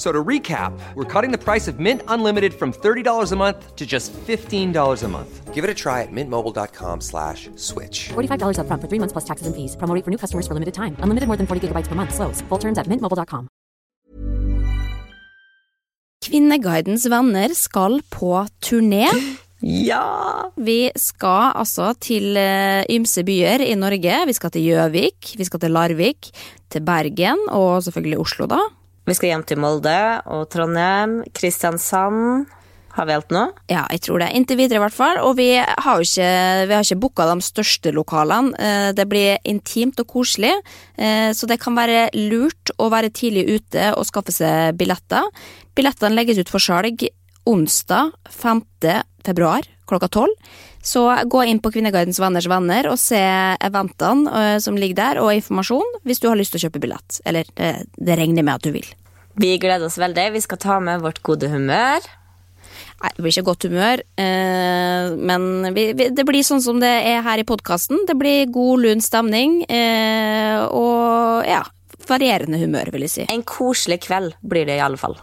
So to recap, we're cutting the price of Mint Unlimited from $30 a month to just $15 a month. Give it a try at mintmobile.com slash switch. $45 up front for three months plus taxes and fees. Promo for new customers for limited time. Unlimited more than 40 gigabytes per month. Slows. Full terms at mintmobile.com. Kvinneguidens venner skal på turné. Ja! Vi skal altså til eh, ymse byer i Norge. Vi skal til Gjøvik, vi skal til Larvik, til Bergen og selvfølgelig Oslo, da. Vi skal hjem til Molde og Trondheim, Kristiansand. Har vi alt nå? Ja, jeg tror det. Inntil videre, i hvert fall. Og vi har jo ikke, vi ikke booka de største lokalene. Eh, Det blir intimt og koselig, eh, så det kan være lurt å være tidlig ute og skaffe seg billetter. Billettene legges ut for salg onsdag 5. februar klokka tolv. Så gå inn på Kvinneguidens venners venner og se eventene eh, som ligger der, og informasjon hvis du har lyst til å kjøpe billett. Eller det, det regner jeg med at du vil. Vi gleder oss veldig. Vi skal ta med vårt gode humør. Nei, det blir ikke godt humør, eh, men vi, vi, det blir sånn som det er her i podkasten. Det blir god, lun stemning, eh, og ja, varierende humør, vil jeg si. En koselig kveld blir det i alle fall.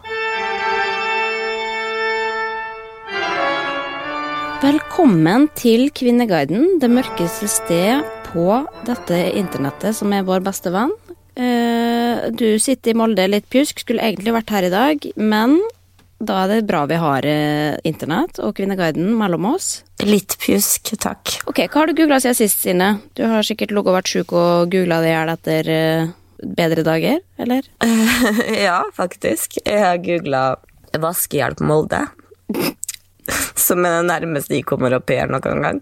Velkommen til Kvinneguiden, det mørkeste sted på dette internettet som er vår beste venn. Eh, Du sitter i Molde litt pjusk, skulle egentlig vært her i dag, men da er det bra vi har eh, internett og Kvinneguiden mellom oss. Litt pjusk, takk. Ok, hva har du googla siden sist, Sine? Du har sikkert ligget og vært sjuk og googla det i hjel etter eh, bedre dager, eller? ja, faktisk. Jeg har googla vaskehjelp Molde. Som er det nærmeste jeg kommer opp pair noen gang.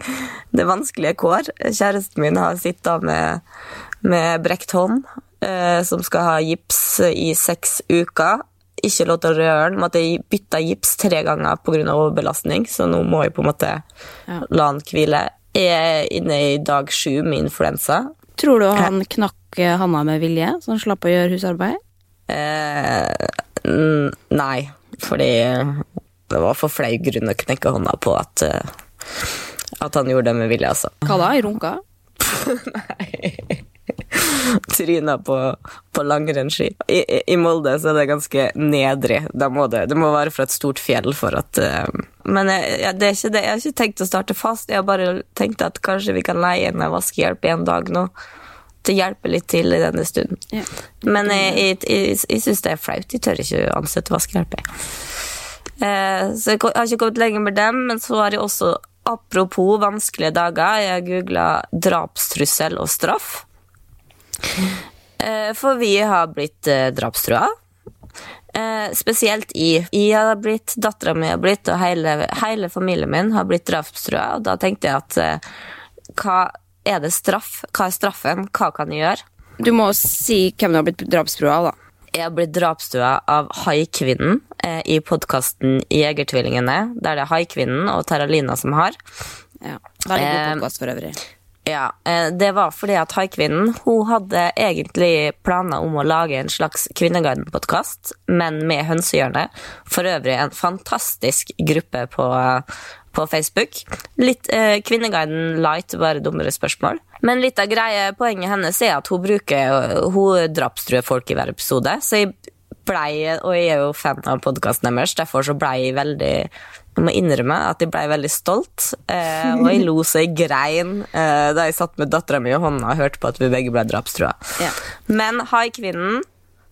Det er vanskelige kår. Kjæresten min har sittet med, med brekt hånd, eh, som skal ha gips i seks uker. Ikke lov til å røre den. Måtte bytte gips tre ganger pga. overbelastning, så nå må jeg på en måte Ja. la han hvile. Jeg er inne i dag sju med influensa. Tror du han knakk Hanna med vilje, så han slapp å gjøre husarbeid? Eh, nei, fordi det var for flau grunn å knekke hånda på at, eh, at han gjorde det med vilje, altså. Hva da? I runka? Tryna på, på langrennsski. I, i- I Molde så er det ganske nedrig. Da må det, det må være fra et stort fjell for at uh, Men jeg, jeg, det er ikke det. jeg har ikke tenkt å starte fast. Jeg har bare tenkt at kanskje vi kan leie inn en vaskehjelp en dag nå. Til hjelper hjelpe litt til i denne stunden. Ja. Men jeg, jeg, jeg, jeg syns det er flaut. Jeg tør ikke ansette vaskehjelp. Eh, så jeg har ikke kommet lenger med dem, men så har jeg også, apropos vanskelige dager, jeg googla drapstrussel og straff. Eh, for vi har blitt eh, drapstrua. Spesielt i Jeg har blitt, dattera mi har blitt, og hele, hele familien min har blitt drapstrua. Og da tenkte jeg at hva er det straff? Hva er straffen? Hva kan jeg gjøre? Du må si hvem du har blitt drapstrua av, da. Jeg blitt drapstua av Haikvinnen eh, i podkasten Jegertvillingene. Der det er Haikvinnen og Terralina som har. Ja. Veldig god Eh, podkast for øvrig. Ja, eh, Det var fordi at Haikvinnen hun hadde egentlig planer om å lage en slags Kvinneguiden-podkast, men med Hønsehjørnet. For øvrig en fantastisk gruppe på, på Facebook. Litt eh, Kvinneguiden light, bare dummere spørsmål. Men litt av greie, poenget hennes er at hun bruker Hun drapstruer folk i hver episode. Så jeg blei, og jeg er jo fan av podkasten deres, derfor så blei jeg veldig jeg må innrømme at jeg blei veldig stolt, eh, og jeg lo så jeg grein eh, da jeg satt med dattera mi i hånda og hørte på at vi begge ble drapstrua. Ja. Men haikvinnen,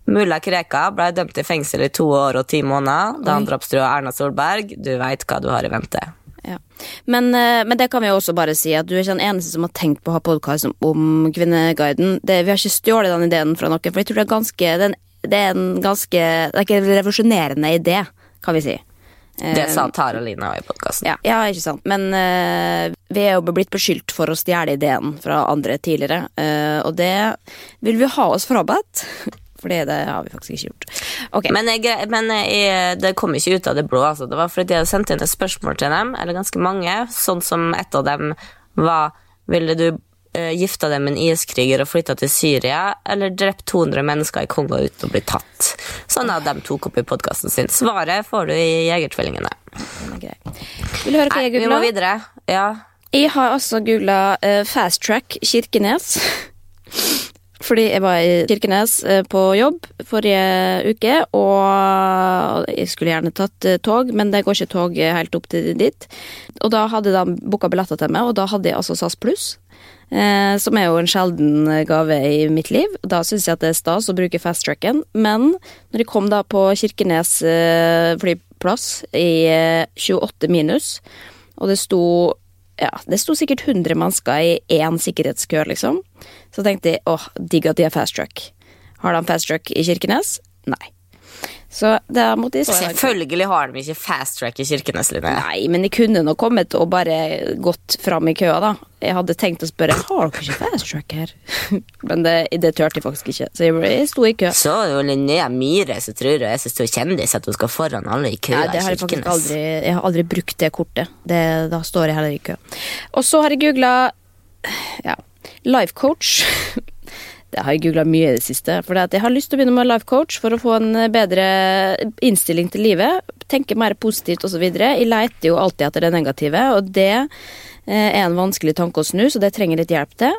mulla Kreka ble dømt til fengsel i to år og ti måneder da han drapstrua Erna Solberg. Du veit hva du har i vente. Ja. Men, eh, men det kan vi jo også bare si, at du er ikke den eneste som har tenkt på å ha podkast om Kvinneguiden. Det, vi har ikke stjålet den ideen fra noen, for jeg tror det er ganske den, Det er en ganske Det er ikke en revolusjonerende idé, kan vi si. Det Eh, sa Tara Lina i podkasten. Ja, ja, ikke sant. Men uh, vi er jo blitt beskyldt for å stjele ideen fra andre tidligere, Uh, og det vil vi ha oss frabedt. For det har vi faktisk ikke gjort. Okay. Men, jeg, men jeg, det kom ikke ut av det blå. Altså. Det var fordi jeg hadde sendt inn et spørsmål til dem, eller ganske mange, sånn som et av dem var Ville du gifta deg med en IS-kriger og flytta til Syria, eller drept 200 mennesker i Kongo uten å bli tatt? Sånn at de tok opp i podkasten sin. Svaret får du i Jegertvillingene. er. Vil du høre hva jeg googla? vi må videre. Ja. Jeg har også googla Fast Track Kirkenes. Fordi jeg var i Kirkenes eh, på jobb forrige uke, og jeg skulle gjerne tatt eh, tog, men det går ikke tog helt opp til dit. Og da hadde de booka billetter til meg, og da hadde jeg altså SAS Pluss. Eh, som er jo en sjelden gave i mitt liv. Da syns jeg at det er stas å bruke fasttracken. Men når jeg kom da på Kirkenes eh, flyplass i eh, 28 minus, og det sto ja, det sto sikkert 100 mennesker i én sikkerhetskø, liksom. Så tenkte jeg åh, digg at de har fast track. Har de fast track i Kirkenes? Nei. Så da måtte de. Selvfølgelig har de ikke fast track i Kirkenes, Linné. Nei, men de kunne nå kommet og bare gått fram i køa, da. Jeg hadde tenkt å spørre har dere ikke fast track her. men det, det turte jeg faktisk ikke, så jeg, jeg sto i kø. Så er jo Linnea Myhre som tror hun er så stor kjendis at hun skal foran alle i køa i jeg Kirkenes. aldri Jeg har aldri brukt det kortet. Det, da står jeg heller i kø. Og så har jeg googla ja, life coach. Det har jeg googla mye i det siste. For jeg har lyst til å begynne med life coach for å få en bedre innstilling til livet. Tenke mer positivt osv. Jeg leter jo alltid etter det negative, og det eh, er en vanskelig tanke å snu, så det trenger litt hjelp til.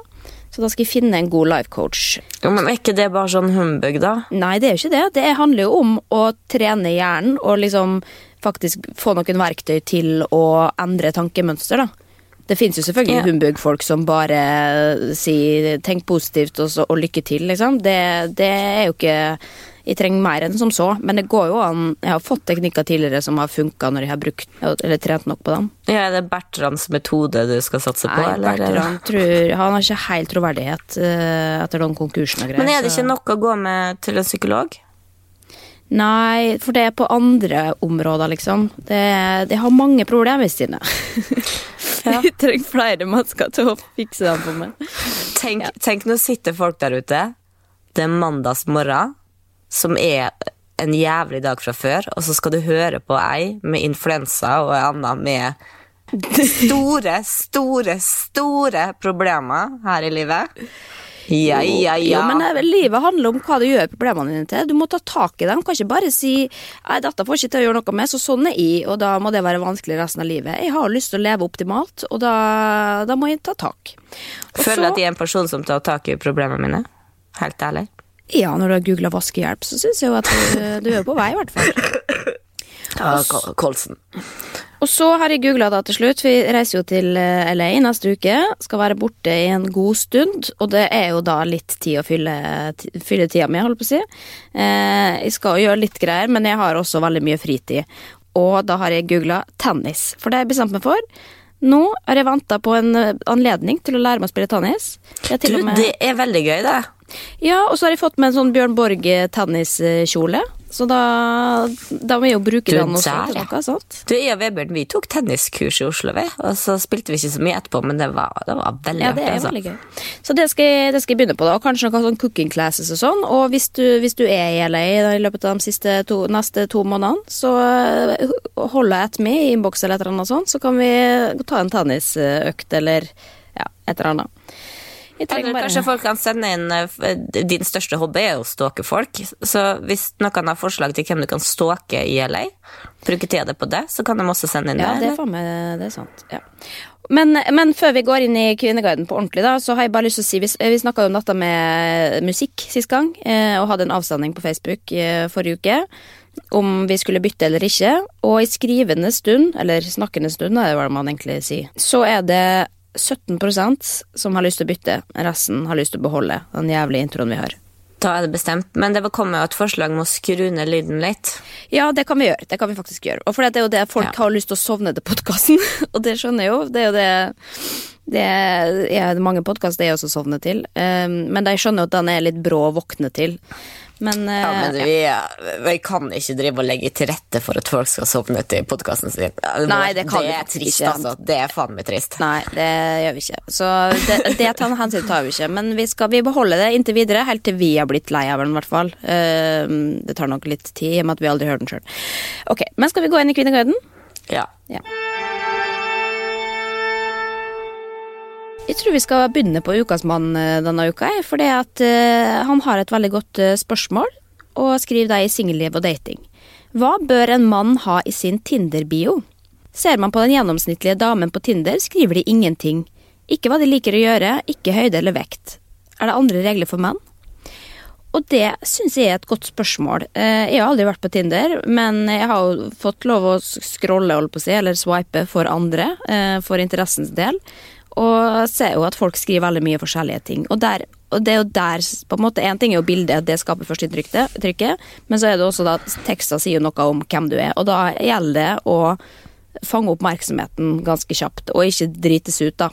Så da skal jeg finne en god life coach. Jo, men er ikke det bare sånn humbug, da? Nei, det er jo ikke det. Det handler jo om å trene hjernen og liksom faktisk få noen verktøy til å endre tankemønster, da. Det finnes jo selvfølgelig Ja. humbug-folk som bare sier 'tenk positivt' og, så, og 'lykke til', liksom. Det, det er jo ikke Jeg trenger mer enn som så, men det går jo an. Jeg har fått teknikker tidligere som har funka når jeg har brukt eller trent nok på dem. Ja, er det Bertrands metode du skal satse på? Nei, eller? Bertrand tror Han har ikke helt troverdighet eh, etter den konkursen og greier. Men er det ikke nok å gå med til en psykolog? Nei, for det er på andre områder, liksom. Det, det har mange problemer, Stine. Jeg trenger flere mennesker til å fikse dem på meg. Tenk, tenk nå sitter folk der ute. Det er mandags morgen, som er en jævlig dag fra før, og så skal du høre på ei med influensa og ei anna med store, store, store problemer her i livet. Ja, ja, Jo, men livet handler om hva du gjør problemene dine til. Du må ta tak i dem. Kan ikke bare si at dette får ikke til å gjøre noe med, så sånn er jeg, og da må det være vanskelig resten av livet. Jeg har lyst til å leve optimalt, og da, da må jeg ta tak. Og Føler du at jeg er en person som tar tak i problemene mine. Helt ærlig. Ja, når du har googla vaskehjelp, så syns jeg jo at du, du er på vei, i hvert fall. Kolsen. Og så har jeg googla da til slutt. Vi reiser jo til eh, LA neste uke. Skal være borte i en god stund. Og det er jo da litt tid å fylle, fylle tida mi, holdt på å si. Eh, jeg skal jo gjøre litt greier, men jeg har også veldig mye fritid. Og da har jeg googla tennis, for det har jeg bestemt meg for. Nå har jeg venta på en eh, anledning til å lære meg å spille tennis. Du, med- det er veldig gøy, det. Ja, og så har jeg fått med en sånn Bjørn Borg tenniskjole. Så da, da må jeg jo bruke Du, den også der, ja. noe, sant? Du, jeg og Vebjørn vi tok tenniskurs i Oslo, vi. Og så spilte vi ikke så mye etterpå, men det var, det var veldig Ja, det artig. er Altså. veldig gøy. Så det skal, jeg, det skal jeg begynne på, da. Og kanskje noen sånn cooking classes og sånn. Og hvis du, hvis du er i LA i løpet av de to, neste to månedene, så eh, holder jeg et med i innboks eller et eller annet sånt, så kan vi ta en tennisøkt eller ja, et eller annet. Jeg trenger Eller bare- kanskje folk kan sende inn eh, Din største hobby er å stalke folk. Så hvis noen har forslag til hvem du kan stalke i LA, bruke tida på det, så kan de også sende inn Ja, det det. faen meg det er sant. Ja. Men, men før vi går inn i Kvinneguiden på ordentlig, da, så har jeg bare lyst til å si Vi, vi snakka om Natta med musikk sist gang, eh, og hadde en avstemning på Facebook eh, forrige uke om vi skulle bytte eller ikke. Og i skrivende stund, eller snakkende stund, er det hva man egentlig sier, så er det 17% som har lyst til å bytte. Resten har lyst til å beholde den jævlige introen vi har. Da er det bestemt. Men det kommer jo et forslag om å skru ned lyden litt. Ja, det kan vi gjøre. Det kan vi faktisk gjøre. Og for det er jo det folk Ja. har lyst til å sovne til podkasten, og det skjønner jeg jo. Det er jo det det er mange podkaster jeg også sovner til, um, men de skjønner jo at den er litt brå å våkne til. Men, Ja, eh, men vi, vi kan ikke drive og legge til rette for at folk skal sovne til podkasten sin. Nei, det kan vi er trist, ikke. altså. Det er faen meg trist. Nei, det gjør vi ikke. Så det, det tar hensyn tar vi ikke. Men vi skal vi beholde det inntil videre, helt til vi har blitt lei av den, i hvert fall. Um, det tar nok litt tid, i og med at vi aldri hører den sjøl. Ok, men skal vi gå inn i Kvinneguiden? Ja. Ja. Jeg tror vi skal begynne på Ukas mann eh, denne uka, for fordi at eh, han har et veldig godt eh, spørsmål, og skriver det i singelliv og dating. Hva bør en mann ha i sin Tinder-bio? Ser man på den gjennomsnittlige damen på Tinder, skriver de ingenting. Ikke hva de liker å gjøre, ikke høyde eller vekt. Er det andre regler for menn? Og det syns jeg er et godt spørsmål. Jeg har aldri vært på Tinder, men jeg har jo fått lov å scrolle, holdt på å si, eller swipe for andre, for interessens del. Og ser jo at folk skriver veldig mye forskjellige ting. Og, der, og det er jo der på en måte, Én ting er jo bildet, det skaper førsteinntrykket, men så er det også da tekster sier noe om hvem du er. Og da gjelder det å fange oppmerksomheten ganske kjapt, og ikke drites ut, da.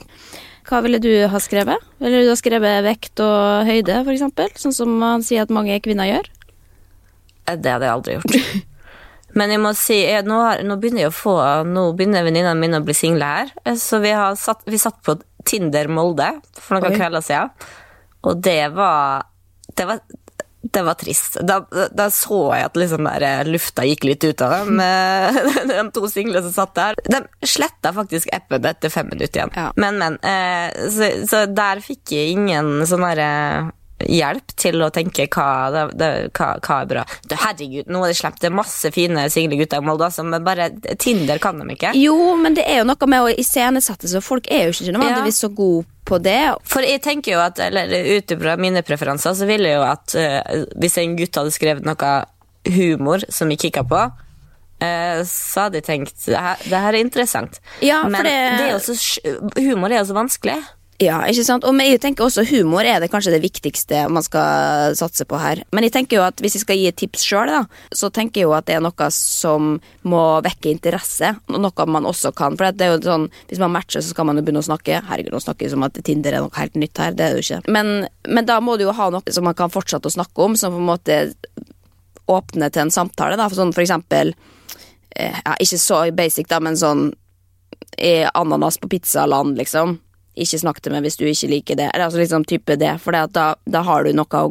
Hva ville du ha skrevet? Ville du ha skrevet vekt og høyde, eksempel? Sånn som man sier at mange kvinner gjør? Det hadde jeg aldri gjort. Men jeg må si, jeg, nå, har, nå begynner jeg å få Nå begynner venninnene mine å bli single her. Eh, Så vi, har satt, vi satt på Tinder Molde for noen Oi. kvelder siden. Og det var Det var, det var trist. Da, da så jeg at liksom der, eh, lufta gikk litt ut av dem. eh, De to single som satt der. De sletta faktisk appen etter fem minutter igjen. Ja. Men, men. eh, Så, så der fikk jeg ingen sånn derre hjelp til å tenke hva, det, det, hva, hva er bra. Du, herregud, nå er det slemt. Det er masse fine single gutter i Molde, altså, men bare Tinder kan de ikke. Jo, men det er jo noe med å iscenesette så folk er jo ikke nødvendigvis så gode på det. For jeg tenker jo at, eller ut ifra mine preferanser, så ville jeg jo at uh, hvis en gutt hadde skrevet noe humor som jeg kikka på, eh, så hadde jeg tenkt det her, det her er interessant. Ja, Men det- det er også, humor er jo så vanskelig. Ja, ikke sant? Og jeg tenker også humor er det kanskje det viktigste man skal satse på her. Men jeg tenker jo at hvis jeg skal gi et tips sjøl, så tenker jeg jo at det er noe som må vekke interesse. Noe man også kan. For det er jo sånn, hvis man matcher, så skal man jo begynne å snakke. Herregud, nå snakker jeg som at Tinder er noe helt nytt her. Det er det jo ikke. Men, men da må du jo ha noe som man kan fortsette å snakke om, som på en måte åpner til en samtale. Da. For, sånn, for eksempel eh, ja, Ikke så basic, da, men sånn er ananas på pizzaland, liksom. Ikke snakk til meg hvis du ikke liker det. Eller altså liksom type det, for da, da har du noe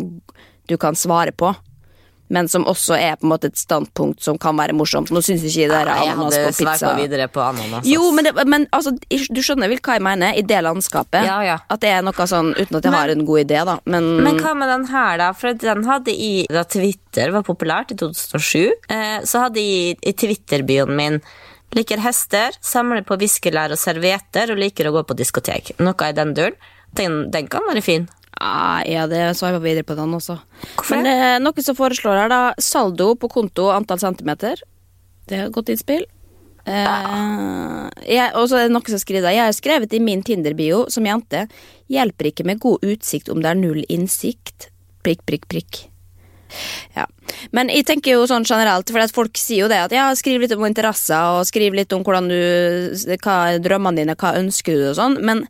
du kan svare på. Men som også er på en måte et standpunkt som kan være morsomt. Nå syns ikke det er ananas på pizza. videre på ananas. Jo, men, det, men altså, du skjønner vel hva jeg mener? I det landskapet. Ja, ja. At det er noe sånn, uten at jeg Men- har en god idé, da. Men, Men hva med den her, da? For den hadde i Da Twitter var populært i 2007, eh, så hadde jeg i Twitter-bioen min Liker hester, samler på viskelær og servietter og liker å gå på diskotek. Noe i den duren. Den, den kan være fin. Ah, ja, det sveiper videre på den også. Hvorfor Men eh, noe som foreslår her, da. Saldo på konto antall centimeter. Det er et godt innspill. Eh, ja. og så er det noe som skriver da. Jeg har skrevet i min Tinder-bio som jente hjelper ikke med god utsikt om det er null innsikt. Prikk, prikk, prikk. Ja. Men jeg tenker jo sånn generelt, for at folk sier jo det at ja, skriv litt om interesser, og skriv litt om hvordan du, hva er drømmene dine, hva ønsker du og sånn, men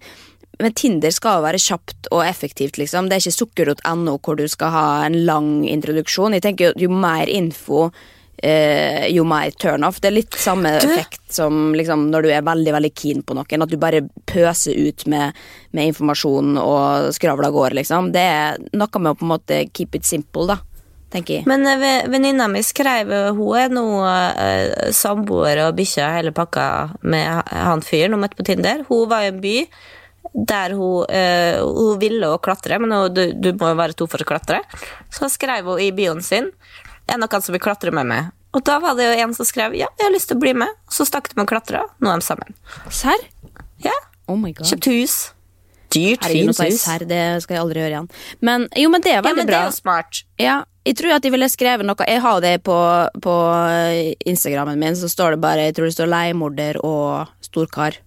men Tinder skal jo være kjapt og effektivt, liksom. Det er ikke sukker.no hvor du skal ha en lang introduksjon. Jeg tenker jo, jo mer info, eh, jo mer turnoff. Det er litt samme Du- effekt som liksom, når du er veldig veldig keen på noen. At du bare pøser ut med, med informasjon og skravler av gårde, liksom. Det er noe med å på en måte keep it simple, da, tenker jeg. Men eh, venninna mi skrev eh, Hun er nå uh, samboer og bikkja hele pakka med han fyren hun møtte på Tinder. Hun var i en by der hun, uh, hun ville å klatre, men hun, du, du må jo være to for å klatre. Så skrev hun i bioen sin Er noen som vil klatre med meg? Og da var det jo en som skrev ja, jeg har lyst til å bli med. Så stakk de og klatra. Nå er de sammen. Serr? Ja, Oh my god. Kjøpt hus. Dyrt, fint hus. serr, det skal jeg aldri gjøre igjen. Men jo, men det er veldig Ja, veldig men det er jo smart. Ja, jeg tror at jeg ville skrevet noe Jeg har det på, på Instagrammen min, så står det bare Jeg tror det står leiemorder og storkar.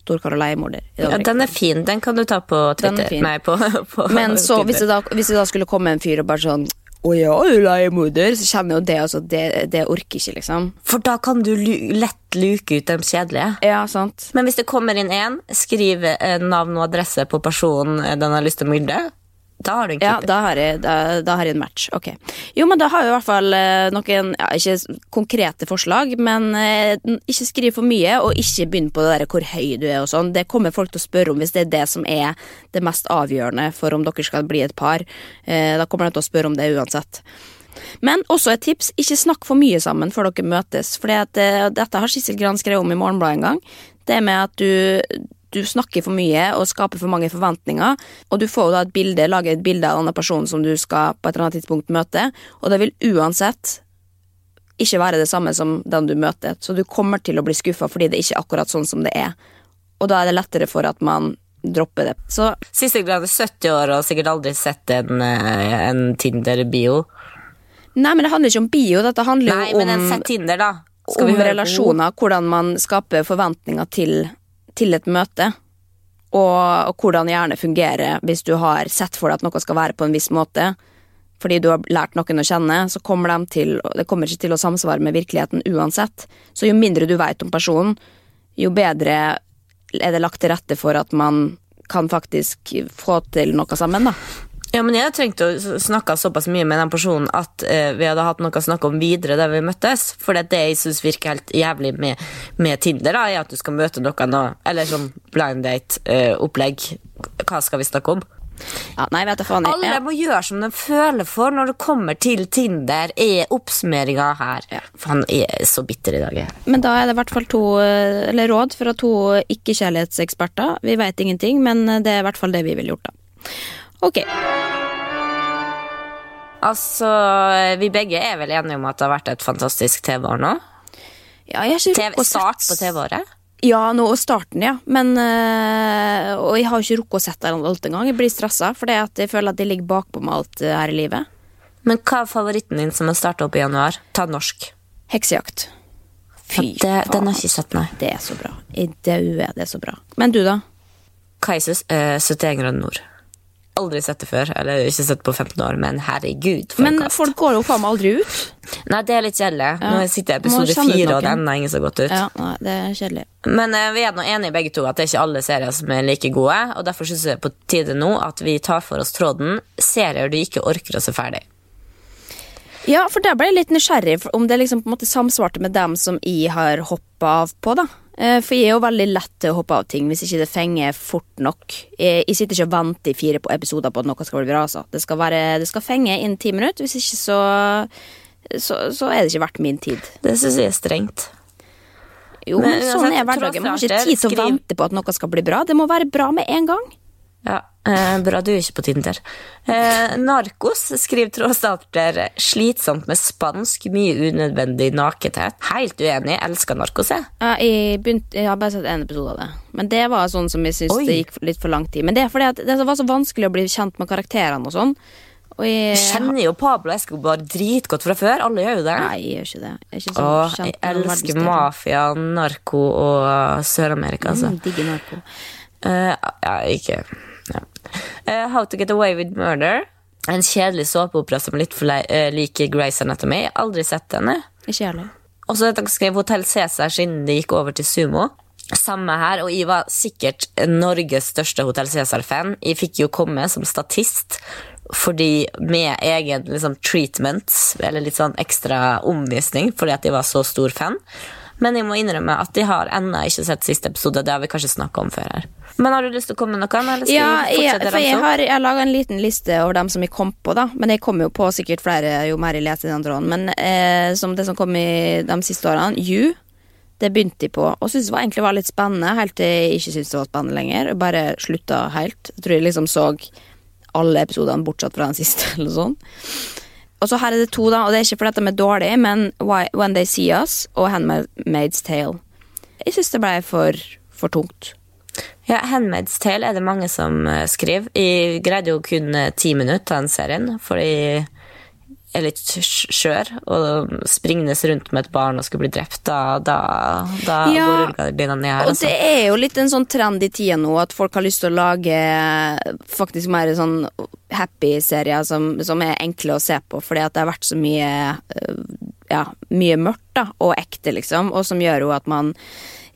Storkar og leiemorder. Ja, den er fin. Den kan du ta på er Twitter. Nei, på, på Men så, hvis det, da, hvis det da skulle komme en fyr og bare sånn Å ja, du er leiemorder, så kjenner jo det altså, det, det orker ikke, liksom. For da kan du lett luke ut de kjedelige. Ja, sant. Men hvis det kommer inn én, skriv eh, navn og adresse på personen eh, den har lyst til å myrde, da har du en Ja, da har, jeg, da, da har jeg en match. Ok. Jo, men da har jeg i hvert fall eh, noen ja, Ikke konkrete forslag, men eh, ikke skriv for mye, og ikke begynn på det der hvor høy du er og sånn. Det kommer folk til å spørre om hvis det er det som er det mest avgjørende for om dere skal bli et par. Eh, da kommer de til å spørre om det uansett. Men også et tips, ikke snakk for mye sammen før dere møtes. For dette har Sissel Gran skrevet om i Morgenbladet en gang. Det med at du, du snakker for mye og skaper for mange forventninger. Og du får jo da et bilde, lager et bilde av denne personen person som du skal på et eller annet tidspunkt møte. Og det vil uansett ikke være det samme som den du møter. Så du kommer til å bli skuffa fordi det ikke er akkurat sånn som det er. Og da er det lettere for at man dropper det. Så Siste grad er 70 år og sikkert aldri sett en, eh, en Tinder-bio. Nei, men det handler ikke om bio, dette handler Nei, jo men en om sett Tinder, da. om høre relasjoner, hvordan man skaper forventninger til, til et møte. Og, og hvordan hjerne fungerer hvis du har sett for deg at noe skal være på en viss måte. Fordi du har lært noen å kjenne, så kommer de til, det kommer ikke til å samsvare med virkeligheten uansett. Så jo mindre du vet om personen, jo bedre er det lagt til rette for at man kan faktisk få til noe sammen, da. Ja, men jeg hadde trengt å snakke såpass mye med den personen at uh, vi hadde hatt noe å snakke om videre der vi møttes. For det jeg syns virker helt jævlig med, med Tinder, da, er at du skal møte noen og Eller sånn blind date-opplegg. Hva skal vi snakke om? Ja, nei, vet du faen. jeg- Alle må gjøre som de føler for når det kommer til Tinder, er oppsummeringa her. Faen, jeg er så bitter i dag. jeg. Men da er det i hvert fall to eh, eller råd fra to ikke-kjærlighetseksperter. Vi vet ingenting, men det er i hvert fall det vi ville gjort, da. Ok. Altså, vi begge er vel enige om at det har vært et fantastisk TV-år nå? Ja, jeg ikke TV start på TV-året? Ja, nå starten, ja. Men øh, Og jeg har jo ikke rukket å sette alt engang. Jeg blir stressa for jeg føler at jeg ligger bakpå med alt øh, her i livet. Men hva er favoritten din som har starta opp i januar? Ta norsk. Heksejakt. Fy det, faen. Den har ikke sett, nei. Det er så bra. I dauer, det er så bra. Men du, da? Kaisus, eh, 71 grader nord. Aldri sett det før, eller ikke sett på 15 år, men herregud, Men kast. folk går jo faen meg aldri ut. Nei, det er litt kjedelig. Nå sitter jeg i episode fire, og det har ingen så godt ut. Ja, nei, det er kjedelig. Men uh, vi er nå enige begge to at det er ikke alle serier som er like gode, og derfor synes jeg på tide nå at vi tar for oss tråden serier du ikke orker å se ferdig. Ja, for der ble jeg litt nysgjerrig om det liksom på en måte samsvarte med dem som jeg har hoppa av på, da. Eh, For jeg er jo veldig lett til å hoppe av ting hvis ikke det fenger fort nok. Jeg, jeg sitter ikke og venter i fire på episoder på at noe skal bli bra. Altså. Det, skal være, det skal fenge innen ti minutter. Hvis ikke så, så, så er det ikke verdt min tid. Det synes jeg er strengt. Jo, Men sånn er hverdagen. Man har ikke tid til å vente på at noe skal bli bra. Det må være bra med en gang. Ja, eh, Bra du er ikke på Tinder. Eh, Narkos skriver trådstarter slitsomt med spansk, mye unødvendig nakethet. Helt uenig, jeg elsker narkos, jeg. Ja, jeg, begynte, jeg har bare sett én episode av det. Men det var sånn som jeg syns det gikk litt for lang tid. Men det er fordi det var så vanskelig å bli kjent med karakterene og sånn. Og jeg, Jeg kjenner jo Pablo Escobar dritgodt fra før. Alle gjør jo det. Nei, jeg gjør ikke det. Jeg ikke Åh, jeg elsker mafia, narko og Sør-Amerika, altså. Mm, digger narko. Uh, ja, ikke ja. Uh, How to Get Away with Murder. En kjedelig såpeopera som er litt for uh, lik Grace Anatomy. Jeg har Aldri sett den. Ikke jeg heller. Og så skrev Hotell Cæsar siden det gikk over til sumo. Samme her, og jeg var sikkert Norges største Hotell Cæsar-fan. Jeg fikk jo komme som statist fordi med egen liksom, treatment, eller litt sånn ekstra omvisning, fordi at jeg var så stor fan. Men jeg må innrømme at de har ennå ikke sett siste episode. Det har vi kanskje snakka om før her. Men har du lyst til å komme med noe? Eller skal Ja, vi jeg, for jeg har, jeg har laga en liten liste over dem som jeg kom på, da. Men jeg kommer jo på sikkert flere jo mer jeg leser den tråden. Men eh, som det som kom i de siste årene, You, det begynte jeg på og syntes det var egentlig var litt spennende, helt til jeg ikke syntes det var spennende lenger. Og bare slutta helt. Jeg tror jeg liksom så alle episodene bortsett fra den siste, eller sånn. Og så her er det to, da, og det er ikke fordi de er dårlige, men Why, When They See Us og Handmaid's Tale. Jeg syns det ble for, for tungt. Ja, Handmaid's Tale er det mange som eh, skriver. Jeg greide jo kun eh, ti minutter av den serien, fordi jeg er litt skjør, og springende rundt med et barn og skulle bli drept, da, da, da Ja, går ned her. Og Altså. det er jo litt en sånn trend i tida nå at folk har lyst til å lage faktisk mer sånn happy-serier som, som er enkle å se på, fordi at det har vært så mye øh, ja, mye mørkt da, og ekte, liksom, og som gjør jo at man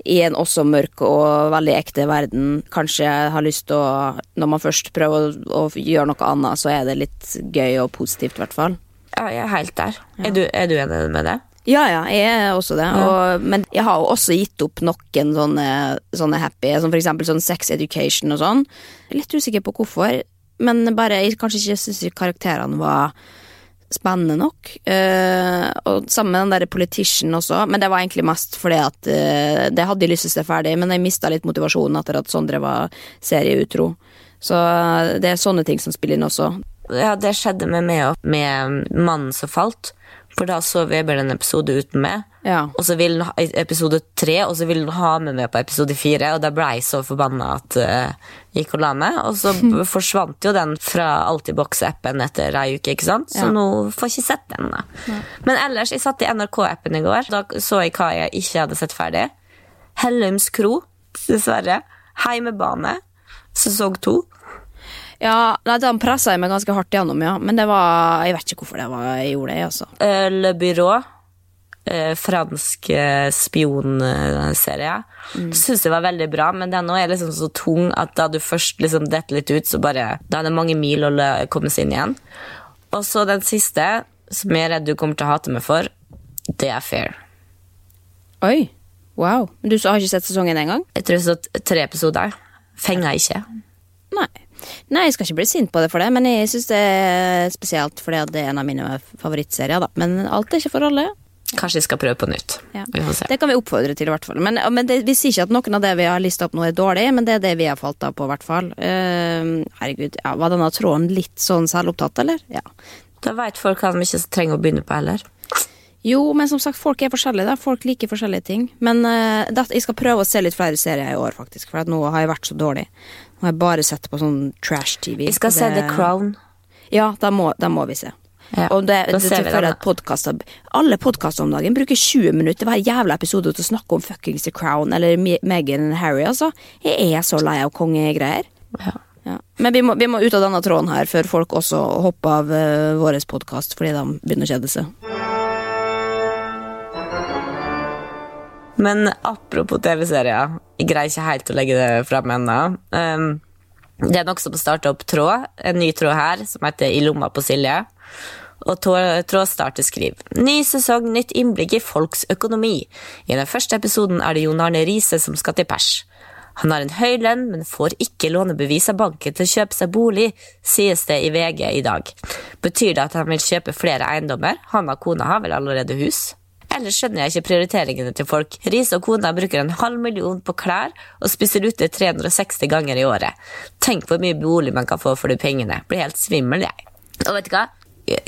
i en også mørk og veldig ekte verden kanskje har lyst til å Når man først prøver å, gjøre noe annet, så er det litt gøy og positivt, i hvert fall. Ja, jeg er helt der. Er, du, er du enig med det? Ja, ja, jeg er også det. Og, men jeg har jo også gitt opp noen sånne, sånne happy, som for eksempel sånn sex education og sånn. Litt usikker på hvorfor, men bare jeg kanskje ikke syns karakterene var spennende nok. Uh, og sammen med den der politician også, men det var egentlig mest fordi at uh, det hadde jeg lyst til å se ferdig, men jeg mista litt motivasjonen etter at Sondre var serieutro. Så eh, det er sånne ting som spiller inn også. Ja, det skjedde med meg òg, med Mannen som falt. For da så Weber en episode uten meg, Ja. og så vil han ha episode tre, og så ville han ha med meg på episode fire, og da ble jeg så forbanna at uh, gikk og la meg. Og så forsvant jo den fra Altibox-appen etter ei uke, ikke sant? så Ja. nå får jeg ikke sett den. da. Men ellers, jeg satt i NRK-appen i går, da så jeg hva jeg ikke hadde sett ferdig. Hellums kro, dessverre. Heimebane, sesong to. Ja, nei, Den pressa jeg meg ganske hardt gjennom, ja. Men det var Jeg vet ikke hvorfor det var jeg gjorde det, altså. Eh, Le Byrå. eh, fransk eh, spionserie. Mm. Syns det var veldig bra, men den er liksom så tung at da du først liksom detter litt ut, så bare Da er det mange mil å komme seg inn igjen. Og så den siste, som jeg er redd du kommer til å hate meg for, det er Fair. Oi. Wow. Men du har ikke sett sesongen engang? Jeg tror jeg har sett tre episoder. Fenga ikke. Nei. Nei, jeg skal ikke bli sint på det for det, men jeg syns det er spesielt fordi det er en av mine favorittserier, da. Men alt er ikke for alle. Kanskje jeg skal prøve på nytt. Ja. Vi. Det kan vi oppfordre til, i hvert fall. Men, men det, vi sier ikke at noen av det vi har lista opp nå, er dårlig, men det er det vi har falt av på, i hvert fall. Uh, herregud, ja, var denne tråden litt sånn selvopptatt, eller? Ja. Da veit folk hva de ikke trenger å begynne på heller. Jo, men som sagt, folk er forskjellige. da Folk liker forskjellige ting. Men uh, det, jeg skal prøve å se litt flere serier i år, faktisk. For nå har jeg vært så dårlig. Nå har jeg bare sett på sånn trash-TV. Vi skal og se det- The Crown. Ja, da må, da må vi se. Ja, og det, det, det jeg at podcaster, Alle podkaster om dagen bruker 20 minutter hver jævla episode til å snakke om fuckings The Crown eller Me- Meghan og Harry. Altså. Jeg er så lei av kongegreier. Ja. Ja. Men vi må, vi må ut av denne tråden her før folk også hopper av uh, vår podkast fordi de begynner å kjede seg. Men apropos TV-serier, jeg greier ikke helt å legge det fram ennå. Um, det er noe som starter opp tråd, en ny tråd her, som heter I lomma på Silje. Og trådstarter skriv. Ny sesong, nytt innblikk i folks økonomi. I den første episoden er det Jon Arne Riise som skal til pers. Han har en høy lønn, men får ikke lånebevis av banken til å kjøpe seg bolig, sies det i VG i dag. Betyr det at han vil kjøpe flere eiendommer? Han og kona har vel allerede hus? Ellers skjønner jeg ikke prioriteringene til folk. Riise og kona bruker en halv million på klær og spiser ute 360 ganger i året. Tenk hvor mye bolig man kan få for de pengene. Blir helt svimmel, jeg. Og vet du hva?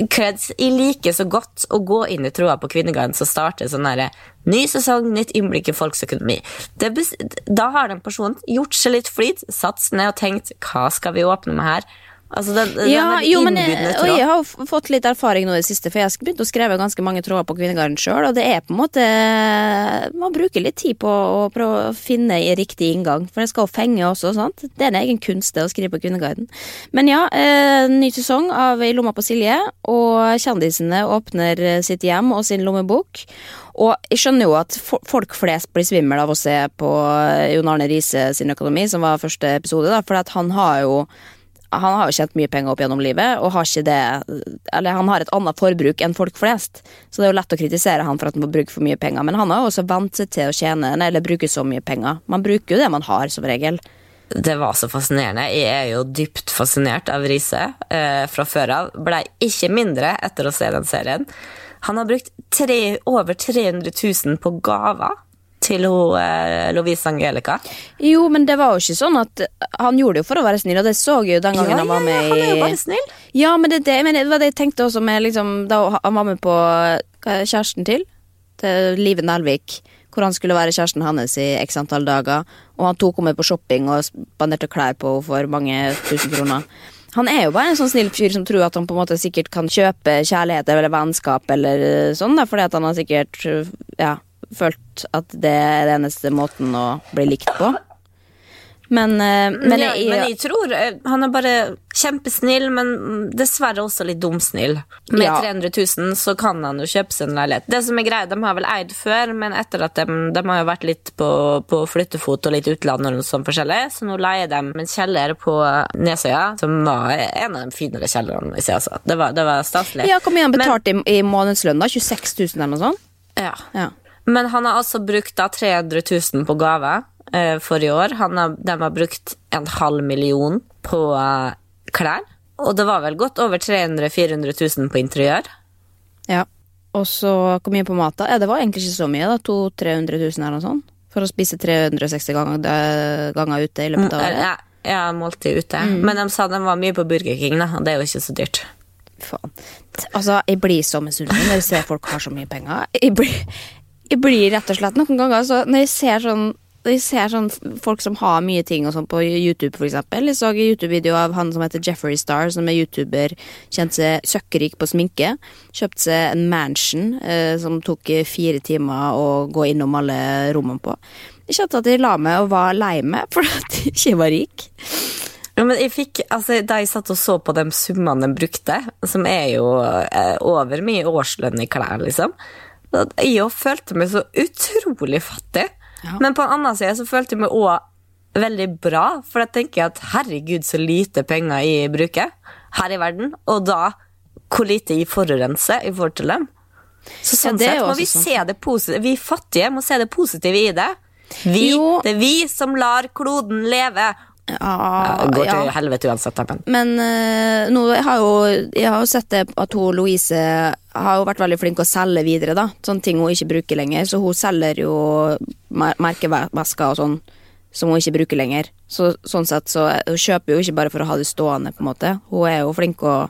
Creds, jeg liker så godt å gå inn i troa på Kvinneguiden som starter sånn herre Ny sesong, nytt innblikk i folks økonomi. Da har den personen gjort seg litt flid, satt seg ned og tenkt hva skal vi åpne med her? Altså, den, Ja, jo, men jeg, og jeg har fått litt erfaring nå i det siste, for jeg har begynt å skrive ganske mange tråder på Kvinnegarden sjøl, og det er på en måte Man bruker litt tid på å prøve å finne riktig inngang, for det skal jo fenge også, sant. Det er en egen kunst, det å skrive på Kvinnegarden. Men ja, eh, ny sesong av I lomma på Silje, og kjendisene åpner eh, sitt hjem og sin lommebok. Og jeg skjønner jo at folk flest blir svimmel av å se på eh, Jon Arne Riise sin økonomi, som var første episode, da, for at han har jo han har jo tjent mye penger opp gjennom livet, og har det han har et annet forbruk enn folk flest, så det er jo lett å kritisere han for at han må bruke for mye penger, men han har jo også vant seg til å tjene eller bruke så mye penger. Man bruker jo det man har, som regel. Det var så fascinerende. Jeg er jo dypt fascinert av Riise eh, fra før av. Blei ikke mindre etter å se den serien. Han har brukt tre, over 300 000 på gaver til hun, eh, Lovise Angelica. Jo, men det var jo ikke sånn at Han gjorde det jo for å være snill, og det så jeg jo den gangen han var med i han er jo bare snill. Ja, men det, er det, men det var det jeg tenkte også med liksom, Da han var med på hva er kjæresten til? Til Live Nelvik. Hvor han skulle være kjæresten hans i x antall dager. Og han tok henne med på shopping og spanderte klær på henne for mange tusen kroner. Han er jo bare en sånn snill fyr som tror at han på en måte sikkert kan kjøpe kjærlighet eller vennskap eller sånn, da, fordi at han har sikkert ja, følt at det er den eneste måten å bli likt på. Men, eh, men, ja, jeg, men jeg tror eh, han er bare kjempesnill, men dessverre også litt dumsnill. Med Ja. 300 000 så kan han jo kjøpe seg en leilighet. Det som er greia, De har vel eid før, men etter at de, de har jo vært litt på, på flyttefot og litt utlandet, og sånt forskjellig, så nå leier de en kjeller på Nesøya, som var en av de finere kjellerne. Altså. Det, var, det var staselig. ja, Hvor mye han betalte i, i månedslønn? da? 26 000 eller noe sånt? Ja. Ja. Men han har altså brukt da 300 000 på gave eh, for i år. Han har, de har brukt en halv million på eh, klær. Og det var vel godt over 300 000-400 000 på interiør. Ja. Og så hvor mye på mat, da? Ja, det var egentlig ikke så mye, da. 200 000-300 000 eller noe sånt. For å spise 360 ganger, ganger ute i løpet av året. Ja, ja, måltid ute. Men de sa de var mye på Burger King, da, og det er jo ikke så dyrt. Faen. Altså, jeg blir så misunnelig når jeg ser folk har så mye penger. Jeg blir, jeg blir rett og slett noen ganger så Når jeg ser sånn jeg ser sånn folk som har mye ting og sånn på YouTube, eksempel. Jeg så en YouTube-video av han som heter Jeffrey Star, som er YouTuber, kjente seg søkkrik på sminke. Kjøpte seg en mansion eh, som tok fire timer å gå innom alle rommene på. Jeg kjente at jeg la meg og var lei meg for at jeg ikke var rik. Ja, men jeg fikk, altså, Da jeg satt og så på de summene de brukte, som er jo eh, over mye årslønn i klær, liksom Jeg følte meg så utrolig fattig. Ja. Men på en annen side så følte jeg meg òg veldig bra, for jeg tenker at herregud, så lite penger jeg bruker her i verden, og da hvor lite jeg forurenser i forhold til dem. Så sånn er sett må vi sånn. se det positive. Vi fattige må se det positive i det. Vi, Jo. det er vi som lar kloden leve. Ja, Det går ja. til helvete uansett, men Men eh, nå jeg har jo, jeg har jo sett det at hun Louise har jo vært veldig flink å selge videre. da Sånne ting hun ikke bruker lenger. Så hun selger jo mer- merkevesker og sånn som hun ikke bruker lenger. Så Sånn sett så Hun kjøper jo ikke bare for å ha det stående, på en måte. Hun er jo flink å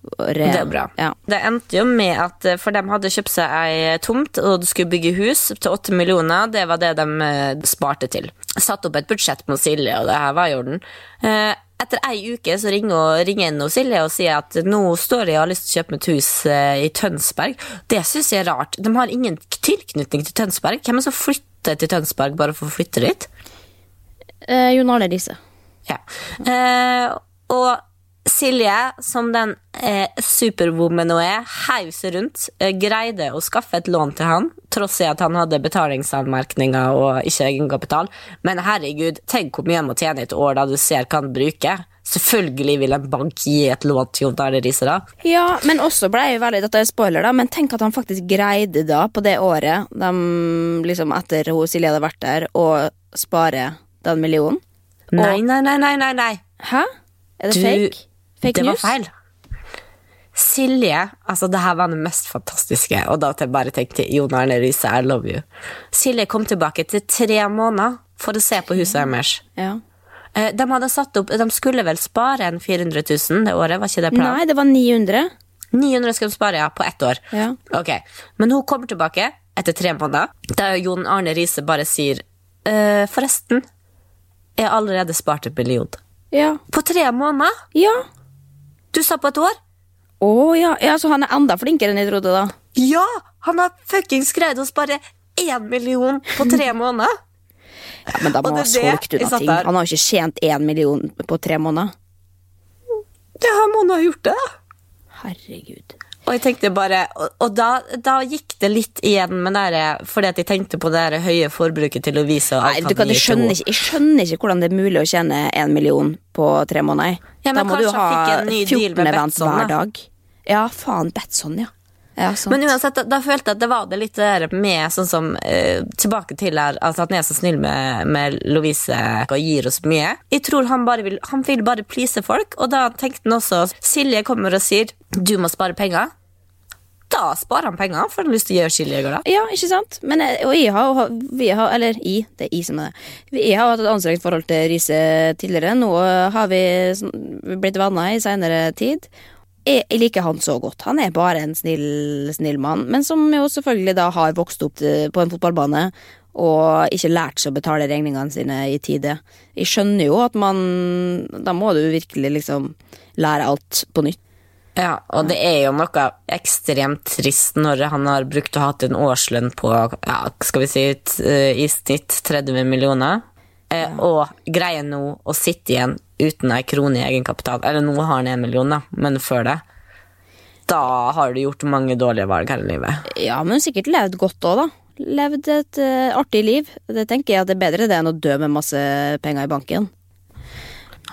å re... Det er bra. Ja. Det endte jo med at eh, For de hadde kjøpt seg ei tomt og skulle bygge hus til åtte millioner. Det var det de eh, sparte til. Satt opp et budsjett med Silje, og det her var i orden. Eh, Etter ei uke så ringer, ringer inn Silje og sier at nå står jeg og har lyst til å kjøpe meg et hus i Tønsberg. Det syns jeg er rart. De har ingen tilknytning til Tønsberg. Hvem er det som flytter til Tønsberg bare for å flytte dit? Eh, Jon Arne Riise. Ja. Eh, og Silje, som den eh, superwoman hun er, heiv seg rundt, eh, greide å skaffe et lån til han, tross i at han hadde betalingsanmerkninger og ikke egenkapital. Men herregud, tenk hvor mye han må tjene i et år da du ser hva han bruker. Selvfølgelig vil en bank gi et lån til Jon Arne Riise, da. Ja, men også ble jeg veldig Dette er spoiler, da, men tenk at han faktisk greide da, på det året, de, liksom etter hun Silje hadde vært der, å spare den millionen. Nei, nei, nei, nei, nei. Hæ? Er det Du- fake? Fake det var feil. Silje, altså det her var det mest fantastiske, og da jeg bare tenkte Jon Arne Riise, I love you. Silje kom tilbake til tre måneder for å se på huset deres. Ja. Eh, De hadde satt opp, de skulle vel spare en 400 000 det året, var ikke det planen? Nei, det var 900. 900 skulle de spare, ja, på ett år. Ja. Ok, Men hun kommer tilbake etter tre måneder, da Jon Arne Riise bare sier «Eh, Forresten, jeg har allerede spart en million. Ja. På tre måneder? Ja. Du sa på et år? Å ja. ja, så han er enda flinkere enn jeg trodde, da. Ja! Han har fuckings greid å spare én million på tre måneder! Ja, Men da må han ha solgt unna ting. Han har jo ikke tjent én million på tre måneder. Det han må nå ha gjort det. Herregud. Og jeg tenkte bare, og, og da, da gikk det litt igjen med det fordi at jeg tenkte på det høye forbruket til Lovisa. Nei, du kan, jeg, skjønner ikke, jeg skjønner ikke hvordan det er mulig å tjene en million på tre måneder. Ja, men da må du ha han fikk en ny deal 14 events event hver dag. Ja, faen, Betson, ja. Ja. Men uansett, da, da følte jeg at det var det litt der med sånn som eh, Tilbake til her, altså at han er så snill med, med Lovise og gir oss mye. Jeg tror han bare vil Han vil bare please folk, og da tenkte han også Silje kommer og sier du må spare penger. Da sparer han penger, for han har lyst til å gjøre Silje glad. Ja, ikke sant? Men, eh, og jeg har, vi har, eller jeg, det er jeg som er det. Jeg har hatt et anstrengt forhold til Riise tidligere. Nå har vi sånn- blitt venner i seinere tid. Jeg, liker han så godt. Han er bare en snill, snill mann. Men som jo selvfølgelig da har vokst opp på en fotballbane og ikke lært seg å betale regningene sine i tide. Jeg skjønner jo at man Da må du virkelig liksom lære alt på nytt. Ja, og det er jo noe ekstremt trist når han har brukt og hatt en årslønn på ja, skal vi si eh, i snitt 30 millioner, eh, og greier nå å sitte igjen uten ei krone i egenkapital. Eller nå har han en million, da, men før det. Da har du gjort mange dårlige valg her i livet. Ja, men sikkert levd godt òg, da. Levd et uh, artig liv. Det tenker jeg at det er bedre det enn å dø med masse penger i banken.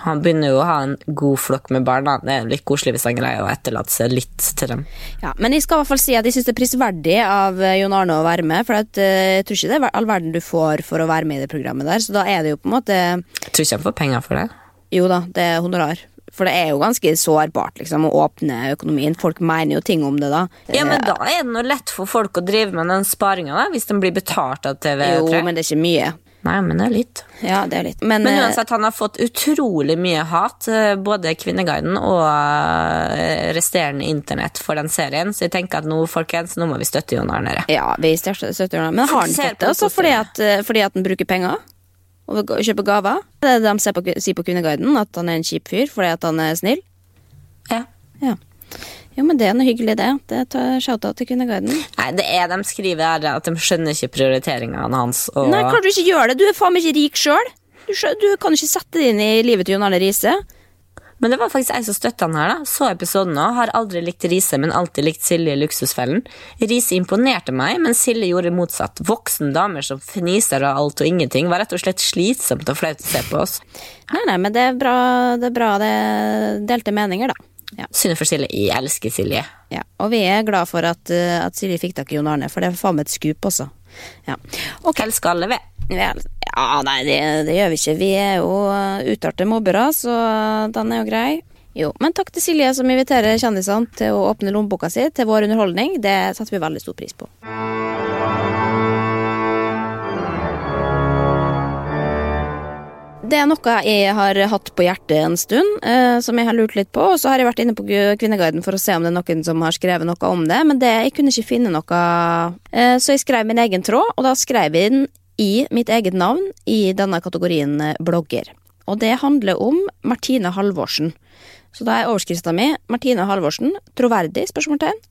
Han begynner jo å ha en god flokk med barn. Det er litt koselig hvis han greier å etterlate seg litt til dem. Ja, Men jeg skal i hvert fall si at jeg syns det er prisverdig av eh, Jon Arne å være med. For at, eh, jeg tror ikke det er all verden du får for å være med i det programmet der. Så da er det jo på en måte Jeg tror ikke han får penger for det. Jo da, det er honorar. For det er jo ganske sårbart liksom, å åpne økonomien. Folk mener jo ting om det da. Ja, men da er det noe lett for folk å drive med den sparinga, hvis de blir betalt av TV3. Jo, men det er ikke mye. Nei, men det er litt. Ja, det er litt. Men, Men eh, uansett, han har fått utrolig mye hat, eh, både Kvinneguiden og eh, resterende internett for den serien, så jeg tenker at nå, folkens, nå må vi støtte Jon Arne. Ja, vi støtter Jon. Men har han fått det også fordi at, fordi at han bruker penger? Og kjøper gaver? Det er det de ser på, sier på Kvinneguiden, at han er en kjip fyr fordi at han er snill? Ja. Ja. Jo, men det er noe hyggelig, det. Det tar shout-out til Kvinneguiden. Nei, det er de skriver her at de skjønner ikke prioriteringene hans. Og Nei, klart du ikke gjør det. Du er faen meg ikke rik sjøl. Du, du kan ikke sette det inn i livet til Jon Arne Riise. Men det var faktisk jeg som støtta han her. da Så episoden nå. Har aldri likt Riise, men alltid likt Silje i Luksusfellen. Riise imponerte meg, men Silje gjorde motsatt. Voksen damer som fniser av alt og ingenting. Var rett og slett slitsomt og flaut å se på oss. Nei, nei, men det er bra det er bra det delte meninger, da. Ja. For Silje. Jeg elsker Silje. ja. Og vi er glad for at, eh, at Silje fikk tak i Jon Arne, for det er faen meg et skup også. Ja. Okay. Elsker alle, vi. Ja, nei, det, det gjør vi ikke. Vi er jo utarte utalte mobbere, så den er jo grei. Jo, men takk til Silje som inviterer kjendisene til å åpne lommeboka si til vår underholdning. Det setter vi veldig stor pris på. Det er noe jeg har hatt på hjertet en stund, eh, som jeg har lurt litt på. Og så har jeg vært inne på Kvinneguiden for å se om det er noen som har skrevet noe om det, men det, jeg kunne ikke finne noe. Eh, så jeg skrev min egen tråd, og da skrev jeg den i mitt eget navn i denne kategorien eh, blogger. Og det handler om Martine Halvorsen. Så da er overskrifta mi Martine Halvorsen, troverdig? spørsmålstegn.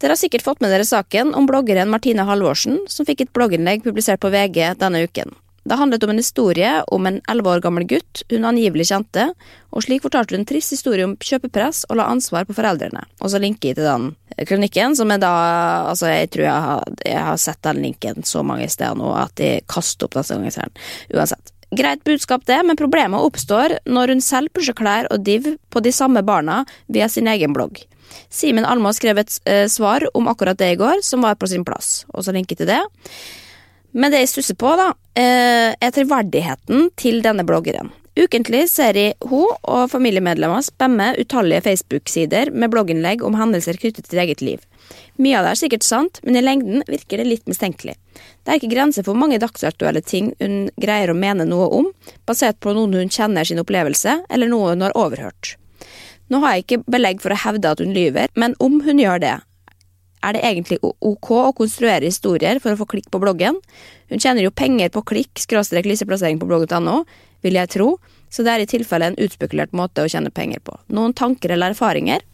Dere har sikkert fått med dere saken om bloggeren Martine Halvorsen, som fikk et blogginnlegg publisert på VG denne uken. Det handlet om en historie om en elleve år gammel gutt hun angivelig kjente, og slik fortalte hun en trist historie om kjøpepress og la ansvar på foreldrene. Og så linker jeg til den kronikken, som er da Altså, jeg tror jeg har, jeg har sett den linken så mange steder nå at jeg kaster opp neste gang jeg ser den. Uansett. Greit budskap, det, men problemet oppstår når hun selv pusher klær og div på de samme barna via sin egen blogg. Simen Almaas skrev et eh, svar om akkurat det i går, som var på sin plass. Og så linker jeg til det. Men det jeg stusser på, da, eh, er troverdigheten til denne bloggeren. Ukentlig ser jeg hun og familiemedlemmer spamme utallige Facebook-sider med blogginnlegg om hendelser knyttet til eget liv. Mye av det er sikkert sant, men i lengden virker det litt mistenkelig. Det er ikke grenser for hvor mange dagsaktuelle ting hun greier å mene noe om, basert på noen hun kjenner sin opplevelse, eller noe hun har overhørt. Nå har jeg ikke belegg for å hevde at hun lyver, men om hun gjør det, er det egentlig ok å konstruere historier for å få klikk på bloggen? Hun tjener jo penger på klikk, skråstrek liseplassering på blogg.no, vil jeg tro, så det er i tilfelle en utspekulert måte å tjene penger på. Noen tanker eller erfaringer?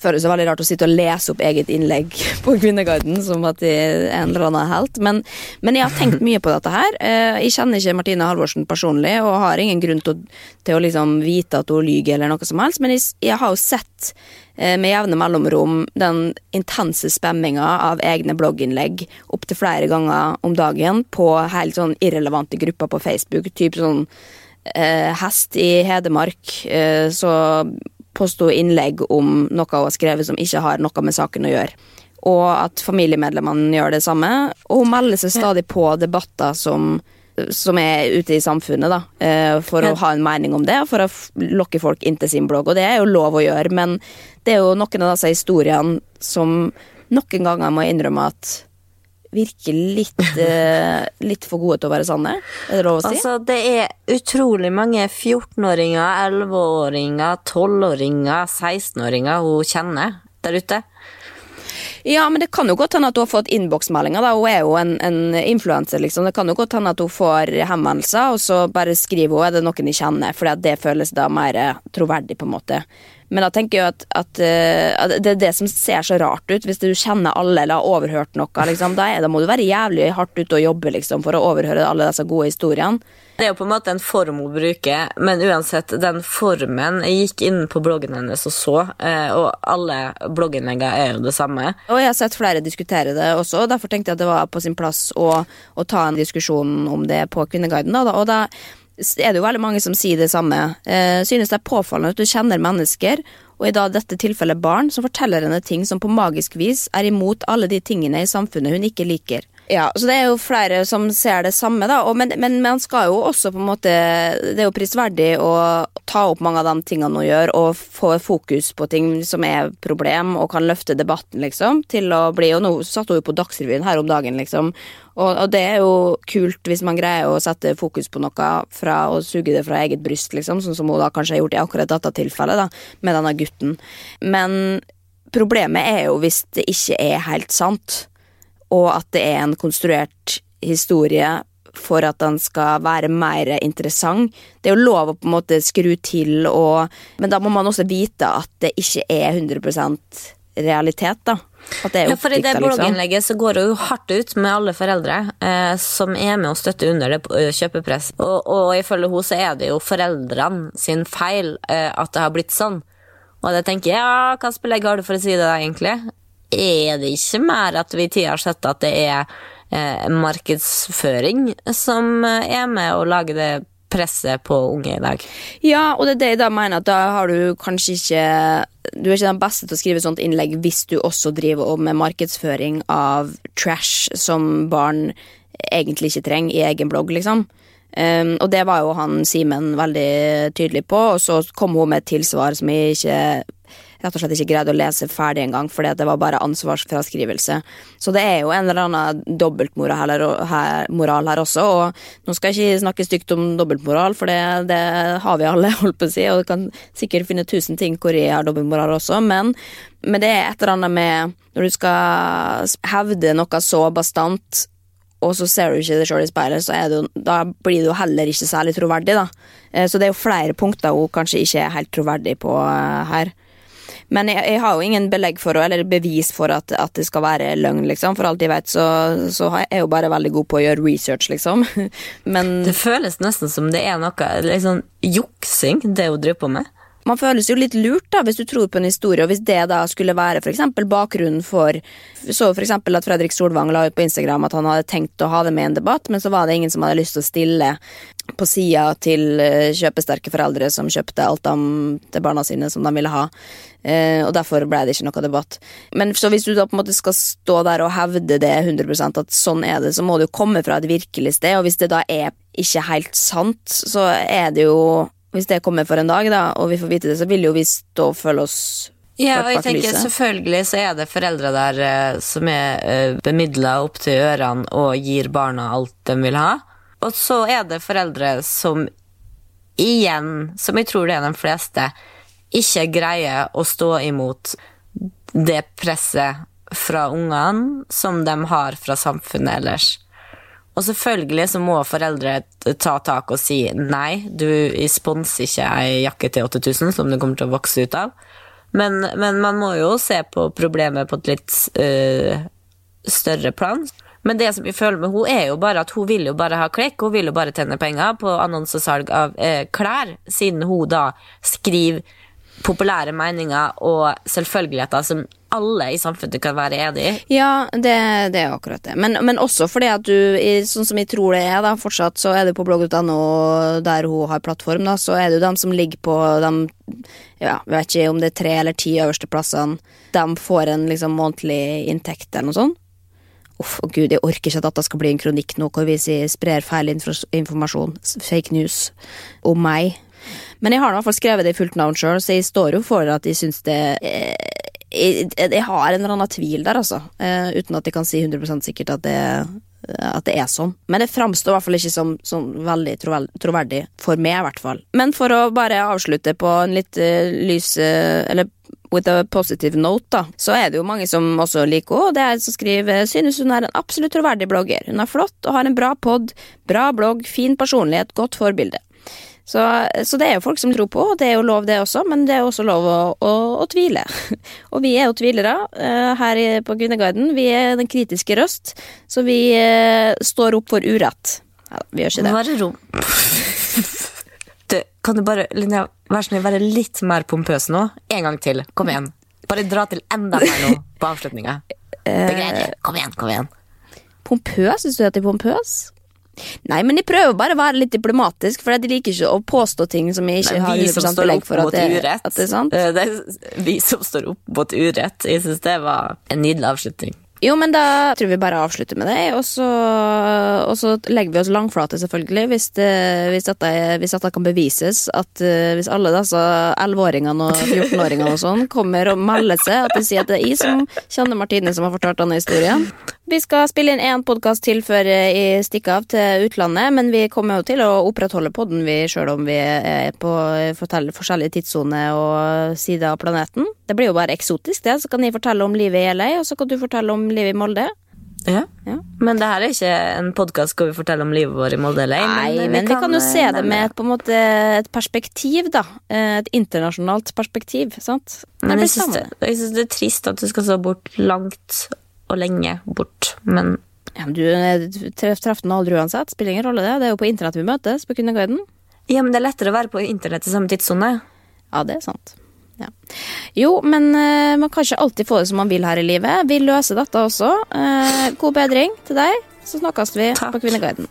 føles det veldig rart å sitte og lese opp eget innlegg på Kvinneguiden som at de er en eller annen helt. Men, men, jeg har tenkt mye på dette her. Eh, jeg kjenner ikke Martine Halvorsen personlig og har ingen grunn til å, til å liksom vite at hun lyver eller noe som helst, men jeg, jeg har jo sett med jevne mellomrom den intense spamminga av egne blogginnlegg opptil flere ganger om dagen på helt sånn irrelevante grupper på Facebook, typ sånn eh, hest i Hedmark, eh, så påsto innlegg om noe hun har skrevet som ikke har noe med saken å gjøre. Og at familiemedlemmene gjør det samme. Og hun melder seg stadig på debatter som, som er ute i samfunnet, da, eh, for å ha en mening om det, og for å lokke folk inn til sin blogg. Og det er jo lov å gjøre, men det er jo noen av disse historiene som noen ganger må innrømme at virker litt, eh, litt for gode til å være sanne? Er det lov å si? Altså, det er utrolig mange 14-åringer, 11-åringer, 12-åringer, 16-åringer hun kjenner der ute. Ja, men det kan jo godt hende at hun har fått innboksmeldinger. Hun er jo en, en influenser, liksom. Det kan jo godt hende at hun får henvendelser, og så bare skriver hun er det noen de kjenner, for det føles da mer troverdig, på en måte. Men da tenker jeg at, at, uh, at, det er det som ser så rart ut. Hvis du kjenner alle eller har overhørt noe, liksom, da, er, da, må du være jævlig hardt ute og jobbe liksom, for å overhøre alle disse gode historiene. Det er jo på en måte en form å bruke, men uansett, den formen Jeg gikk inn på bloggen hennes og så, uh, og alle blogginnleggene er jo det samme. Og jeg har sett flere diskutere det også, og derfor tenkte jeg at det var på sin plass å, å ta en diskusjon om det på Kvinneguiden. Da, og da er det jo veldig mange som sier det samme. Eh, synes det er påfallende at du kjenner mennesker, og i da dette tilfellet barn, som forteller henne ting som på magisk vis er imot alle de tingene i samfunnet hun ikke liker. Ja, så Det er jo flere som ser det samme, da. Og, men, men, man skal jo også på en måte Det er jo prisverdig å ta opp mange av de tingene hun gjør, og få fokus på ting som er problem, og kan løfte debatten, liksom, til å bli Og nå satt hun jo på Dagsrevyen her om dagen, liksom. Og, og, det er jo kult hvis man greier å sette fokus på noe fra å suge det fra eget bryst, liksom, sånn som hun da kanskje har gjort i akkurat dette tilfellet, da, med denne gutten. Men problemet er jo hvis det ikke er helt sant og at det er en konstruert historie for at den skal være mer interessant. Det er jo lov å på en måte skru til og Men da må man også vite at det ikke er 100 realitet, da. At det er ja, for I det liksom. blogginnlegget så går hun hardt ut med alle foreldre eh, som er med og støtter under det kjøpepress. Og, og ifølge henne så er det jo foreldrene sin feil eh, at det har blitt sånn. Og det tenker jeg, ja, hva belegg har du for å si det, da, egentlig? Er det ikke mer at vi tid har sett at det er eh, markedsføring som er med å lage det presset på unge i dag. Ja, og det er det jeg da mener at da har du kanskje ikke Du er ikke den beste til å skrive sånt innlegg hvis du også driver med markedsføring av trash som barn egentlig ikke trenger i egen blogg, liksom. Um, og det var jo han Simen veldig tydelig på, og så kom hun med et tilsvar som jeg ikke rett og slett ikke greide å lese ferdig engang, fordi det var bare ansvarsfraskrivelse. Så det er jo en eller annen dobbeltmoral her, her, også, og nå skal jeg ikke snakke stygt om dobbeltmoral, for det, det, har vi alle, holdt på å si, og du kan sikkert finne tusen ting hvor jeg har dobbeltmoral også, men, men det er et eller annet med når du skal hevde noe så bastant og så ser du ikke det sjøl i speilet, så jo, da blir du heller ikke særlig troverdig. da. Eh, så det er jo flere punkter hun kanskje ikke er helt troverdig på eh, her. Men jeg, jeg, har jo ingen belegg for, eller bevis for at, at det skal være løgn, liksom. For alt jeg vet, så, så er jeg jo bare veldig god på å gjøre research, liksom. Men Det føles nesten som det er noe liksom juksing, det hun driver på med. Man føles jo litt lurt da, hvis du tror på en historie, og hvis det da skulle være for eksempel bakgrunnen for Så for eksempel at Fredrik Solvang la ut på Instagram at han hadde tenkt å ha det med i en debatt, men så var det ingen som hadde lyst til å stille på sida til eh, kjøpesterke foreldre som kjøpte alt de, til barna sine som de ville ha. Eh, og derfor ble det ikke noe debatt. Men så hvis du da på en måte skal stå der og hevde det 100% at sånn er det, så må det jo komme fra et virkelig sted, og hvis det da er ikke helt sant, så er det jo hvis det kommer for en dag, da, og vi får vite det, så vil jo vi stå og føle oss ja, og jeg tenker Selvfølgelig så er det foreldre der eh, som er eh, bemidla opp til ørene og gir barna alt de vil ha. Og så er det foreldre som igjen, som jeg tror det er de fleste, ikke greier å stå imot det presset fra ungene som de har fra samfunnet ellers. Og selvfølgelig så må foreldre ta tak og si nei, du sponser ikke ei jakke til 8000 som du kommer til å vokse ut av. Men, men man må jo se på problemet på et litt øh, større plan. Men det som jeg føler med hun er jo bare at hun vil jo bare ha klikk, hun vil jo bare tjene penger på annonsesalg av eh, klær, siden hun da skriver populære meninger og selvfølgeligheter som alle i samfunnet kan være enig i. Ja, det, det er akkurat det. Men, men også fordi at du, sånn som jeg tror det er, da, fortsatt, så er det på blogg.no der hun har plattform, da, så er det jo dem som ligger på de ja, jeg vet ikke om det er tre eller ti øverste plassene. De får en liksom månedlig inntekt eller noe sånt. Uff, oh, gud, jeg orker ikke at dette skal bli en kronikk nå hvor vi sprer feil informasjon, fake news, om meg. Men jeg har i hvert fall skrevet det i fullt navn sjøl, så jeg står jo for at jeg syns det eh, jeg, jeg har en eller annen tvil der, altså. Eh, uten at jeg kan si 100 sikkert at det, at det er sånn. Men det framstår i hvert fall ikke som, som veldig troverdig, for meg i hvert fall. Men for å bare avslutte på en litt uh, lys uh, Eller with a positive note, da, så er det jo mange som også liker henne. Det er en som skriver synes hun er en absolutt troverdig blogger. Hun er flott og har en bra pod, bra blogg, fin personlighet, godt forbilde. Så, så det er jo folk som tror på, og det er jo lov det også, men det er også lov å, å, å tvile. Og vi er jo tvilere eh, her på Kvinneguiden. Vi er den kritiske røst, så vi eh, står opp for urett. Ja, vi gjør ikke det. Bare rom. Du, kan du bare Linnea, vær snill, være litt mer pompøs nå? En gang til. Kom igjen. Bare dra til enda mer nå på avslutninga. Det greier du. Kom igjen, kom igjen. Pompøs? Syns du at jeg er pompøs? Nei, men jeg prøver bare å være litt diplomatisk, for jeg liker ikke å påstå ting som jeg ikke har vi som 100 står belegg for at det, urett. at det er sant. Eh, Det er vi som står opp mot urett. Jeg syns det var en nydelig avslutning. Jo, men da tror vi bare avslutter med det, og så, og så legger vi oss langflate, selvfølgelig, hvis, det, hvis, dette, hvis dette kan bevises. At eh, hvis alle disse 11-åringene og 14-åringene og sånn kommer og melder seg, at de sier at det er jeg som kjenner Martine som har fortalt denne historien. Vi skal spille inn én podkast til før eh, jeg stikker av til utlandet, men vi kommer jo til å opprettholde podden vi sjøl om vi er på forskjellige tidssoner og sider av planeten. Det blir jo bare eksotisk, det. Så kan jeg fortelle om livet i LA, og så kan du fortelle om livet i Molde. Ja. Ja. Men det her er ikke en podkast hvor vi forteller om livet vårt i Molde LA. Nei, men, vi kan jo eh, se det med et, måte, et perspektiv, da. Eh, Et internasjonalt perspektiv, sant? Men jeg syns det, det er trist at du skal så bort langt og lenge bort. Men Ja, men du eh, traff den aldri uansett. Spiller ingen rolle, det. Det er jo på internett vi møtes, på Kundeguiden. ja, men det er lettere å være på internett i samme tidssone. Ja, det er sant. Ja. Jo, men uh, man kan ikke alltid få det som man vil her i livet. Vi løser dette også. Uh, god bedring til deg. Så snakkes vi Takk. på Kvinneguiden.